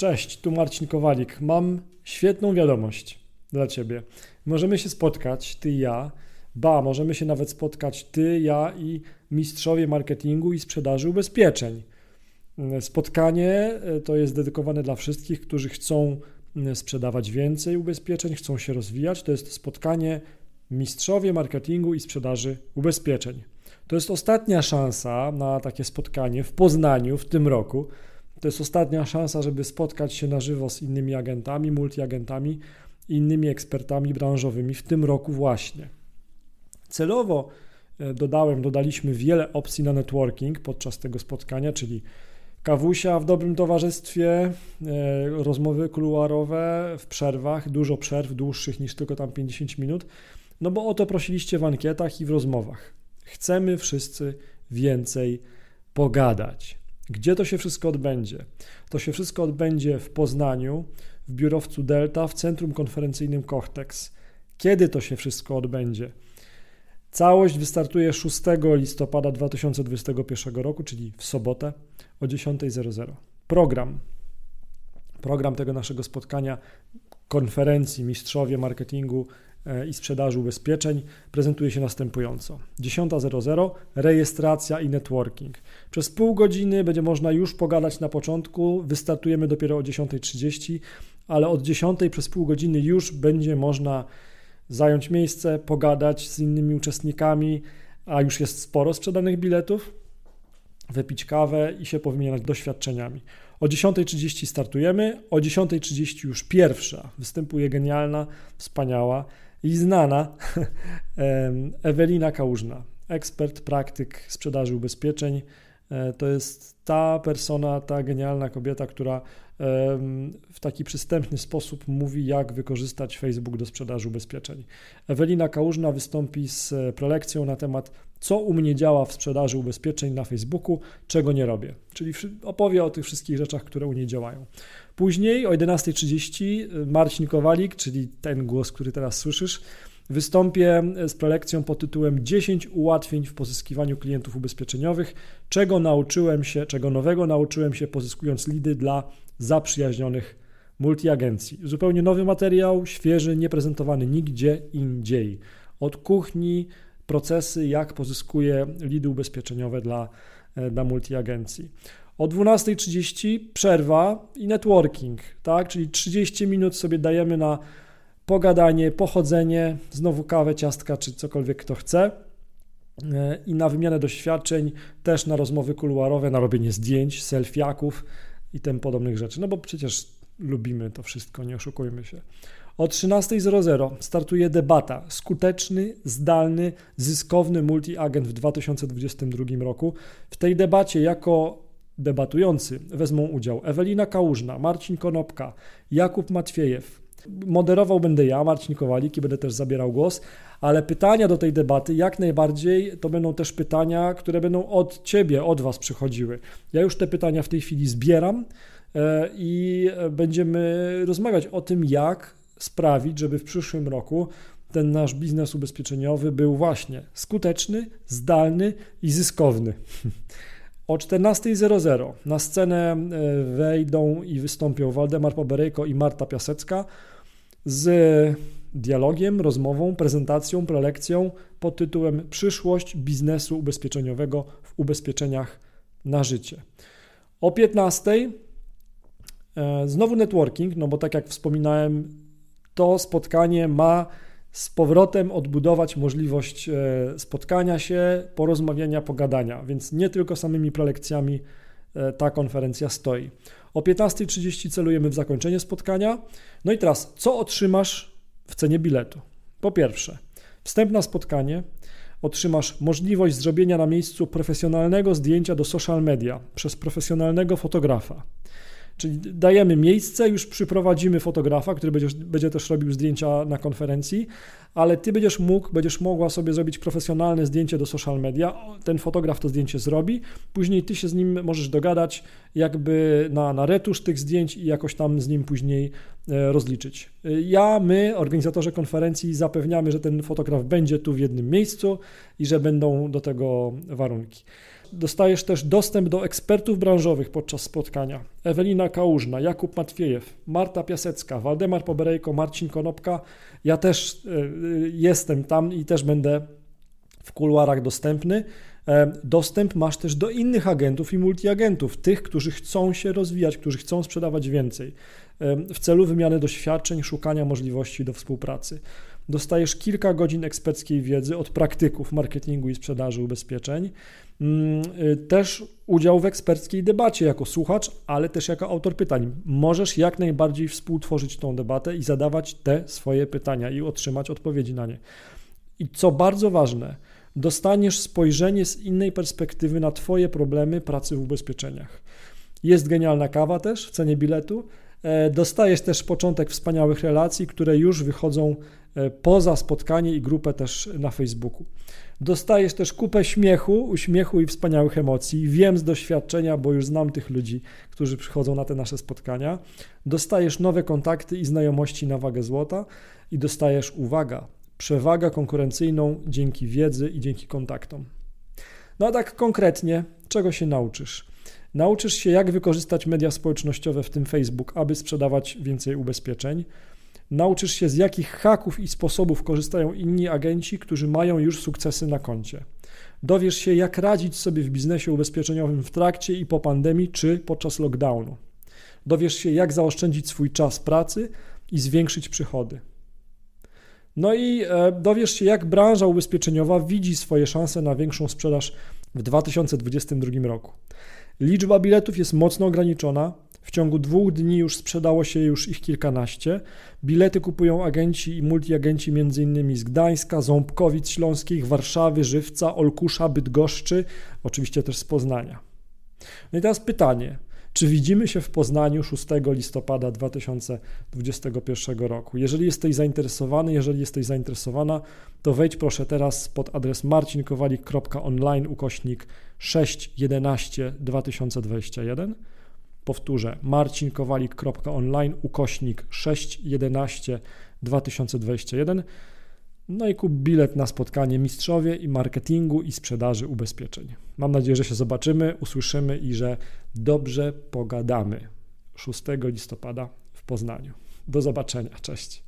Cześć, tu Marcin Kowalik. Mam świetną wiadomość dla Ciebie. Możemy się spotkać, Ty i ja. Ba, możemy się nawet spotkać Ty, ja i mistrzowie marketingu i sprzedaży ubezpieczeń. Spotkanie e, to jest dedykowane dla wszystkich, którzy chcą sprzedawać więcej ubezpieczeń, chcą się rozwijać. To jest spotkanie mistrzowie marketingu i sprzedaży ubezpieczeń. To jest ostatnia szansa na takie spotkanie w Poznaniu w tym roku. To jest ostatnia szansa, żeby spotkać się na żywo z innymi agentami, multiagentami, innymi ekspertami branżowymi w tym roku właśnie. Celowo e, dodałem, dodaliśmy wiele opcji na networking podczas tego spotkania, czyli kawusia w dobrym towarzystwie, e, rozmowy kuluarowe w przerwach, dużo przerw dłuższych niż tylko tam 50 minut, no bo o to prosiliście w ankietach i w rozmowach. Chcemy wszyscy więcej pogadać. Gdzie to się wszystko odbędzie? To się wszystko odbędzie w Poznaniu, w biurowcu Delta, w centrum konferencyjnym Cortex. Kiedy to się wszystko odbędzie? Całość wystartuje 6 listopada 2021 roku, czyli w sobotę o 10.00. Program. Program tego naszego spotkania, konferencji Mistrzowie Marketingu i sprzedaży ubezpieczeń prezentuje się następująco. 10.00 rejestracja i networking. Przez pół godziny będzie można już pogadać na początku, wystartujemy dopiero o 10.30, ale od 10 przez pół godziny już będzie można zająć miejsce, pogadać z innymi uczestnikami, a już jest sporo sprzedanych biletów, wypić kawę i się powymieniać doświadczeniami. O 10.30 startujemy, o 10.30 już pierwsza występuje genialna, wspaniała i znana Ewelina Kałużna, ekspert, praktyk sprzedaży ubezpieczeń. E, to jest ta persona, ta genialna kobieta, która w taki przystępny sposób mówi, jak wykorzystać Facebook do sprzedaży ubezpieczeń. Ewelina Kałużna wystąpi z prelekcją na temat, co u mnie działa w sprzedaży ubezpieczeń na Facebooku, czego nie robię. Czyli opowie o tych wszystkich rzeczach, które u niej działają. Później o 11.30 y, Marcin Kowalik, czyli ten głos, który teraz słyszysz, Wystąpię z prelekcją pod tytułem 10 ułatwień w pozyskiwaniu klientów ubezpieczeniowych, czego nauczyłem się, czego nowego nauczyłem się pozyskując lidy dla zaprzyjaźnionych multiagencji. Zupełnie nowy materiał, świeży, nieprezentowany nigdzie indziej. Od kuchni, procesy, jak pozyskuję lidy ubezpieczeniowe dla, e, dla multiagencji. O 12.30 przerwa i networking, tak? Czyli 30 minut sobie dajemy na pogadanie, pochodzenie, znowu kawę, ciastka czy cokolwiek kto chce e, i na wymianę doświadczeń, też na rozmowy kuluarowe, na robienie zdjęć, selfiaków i tym podobnych rzeczy. No bo przecież lubimy to wszystko, nie oszukujmy się. O 13.00 startuje debata Skuteczny, zdalny, zyskowny multiagent w 2022 roku. W tej debacie jako debatujący wezmą udział Ewelina Kałużna, Marcin Konopka, Jakub Matwiejew, Moderował będę ja, Marcin Kowalik i będę też zabierał głos, ale pytania do tej debaty jak najbardziej to będą też pytania, które będą od Ciebie, od Was przychodziły. Ja już te pytania w tej chwili zbieram e, i będziemy rozmawiać o tym, jak sprawić, żeby w przyszłym roku ten nasz biznes ubezpieczeniowy był właśnie skuteczny, zdalny i zyskowny. O 14.00 na scenę e, wejdą i wystąpią Waldemar Poberejko i Marta Piasecka z dialogiem, rozmową, prezentacją, prelekcją pod tytułem Przyszłość biznesu ubezpieczeniowego w ubezpieczeniach na życie. O 15 e, znowu networking, no bo tak jak wspominałem, to spotkanie ma z powrotem odbudować możliwość e, spotkania się, porozmawiania, pogadania, więc nie tylko samymi prelekcjami e, ta konferencja stoi. O 15.30 celujemy w zakończenie spotkania. No i teraz, co otrzymasz w cenie biletu? Po pierwsze, wstęp na spotkanie, otrzymasz możliwość zrobienia na miejscu profesjonalnego zdjęcia do social media przez profesjonalnego fotografa. Czyli dajemy miejsce, już przyprowadzimy fotografa, który będzie, będzie też robił zdjęcia na konferencji, ale ty będziesz mógł, będziesz mogła sobie zrobić profesjonalne zdjęcie do social media. Ten fotograf to zdjęcie zrobi, później ty się z nim możesz dogadać, jakby na, na retusz tych zdjęć i jakoś tam z nim później e, rozliczyć. Ja, my, organizatorzy konferencji, zapewniamy, że ten fotograf będzie tu w jednym miejscu i że będą do tego warunki. Dostajesz też dostęp do ekspertów branżowych podczas spotkania. Ewelina Kałużna, Jakub Matwiejew, Marta Piasecka, Waldemar Poberejko, Marcin Konopka. Ja też y, jestem tam i też będę w kuluarach dostępny. E, dostęp masz też do innych agentów i multiagentów, tych, którzy chcą się rozwijać, którzy chcą sprzedawać więcej, e, w celu wymiany doświadczeń, szukania możliwości do współpracy. Dostajesz kilka godzin eksperckiej wiedzy od praktyków marketingu i sprzedaży ubezpieczeń. Mm, y, też udział w eksperckiej debacie jako słuchacz, ale też jako autor pytań. Możesz jak najbardziej współtworzyć tą debatę i zadawać te swoje pytania i otrzymać odpowiedzi na nie. I co bardzo ważne, dostaniesz spojrzenie z innej perspektywy na Twoje problemy pracy w ubezpieczeniach. Jest genialna kawa też w cenie biletu. E, dostajesz też początek wspaniałych relacji, które już wychodzą e, poza spotkanie i grupę też na Facebooku. Dostajesz też kupę śmiechu, uśmiechu i wspaniałych emocji. Wiem z doświadczenia, bo już znam tych ludzi, którzy przychodzą na te nasze spotkania. Dostajesz nowe kontakty i znajomości na wagę złota i dostajesz, uwaga, przewagę konkurencyjną dzięki wiedzy i dzięki kontaktom. No a tak konkretnie, czego się nauczysz? Nauczysz się, jak wykorzystać media społecznościowe, w tym Facebook, aby sprzedawać więcej ubezpieczeń. Nauczysz się, z jakich haków i sposobów korzystają inni agenci, którzy mają już sukcesy na koncie. Dowiesz się, jak radzić sobie w biznesie ubezpieczeniowym w trakcie i po pandemii czy podczas lockdownu. Dowiesz się, jak zaoszczędzić swój czas pracy i zwiększyć przychody. No i e, dowiesz się, jak branża ubezpieczeniowa widzi swoje szanse na większą sprzedaż w 2022 roku. Liczba biletów jest mocno ograniczona. W ciągu dwóch dni już sprzedało się już ich kilkanaście. Bilety kupują agenci i multiagenci m.in. z Gdańska, Ząbkowic Śląskich, Warszawy, Żywca, Olkusza, Bydgoszczy, oczywiście też z Poznania. No i teraz pytanie, czy widzimy się w Poznaniu 6 listopada 2021 roku? Jeżeli jesteś zainteresowany, jeżeli jesteś zainteresowana, to wejdź proszę teraz pod adres marcinkowalik.online ukośnik 611 2021. Powtórzę, marcinkowalik.online ukośnik 611 2021. No i kup bilet na spotkanie mistrzowie i marketingu i sprzedaży ubezpieczeń. Mam nadzieję, że się zobaczymy, usłyszymy i że dobrze pogadamy 6 listopada w Poznaniu. Do zobaczenia. Cześć.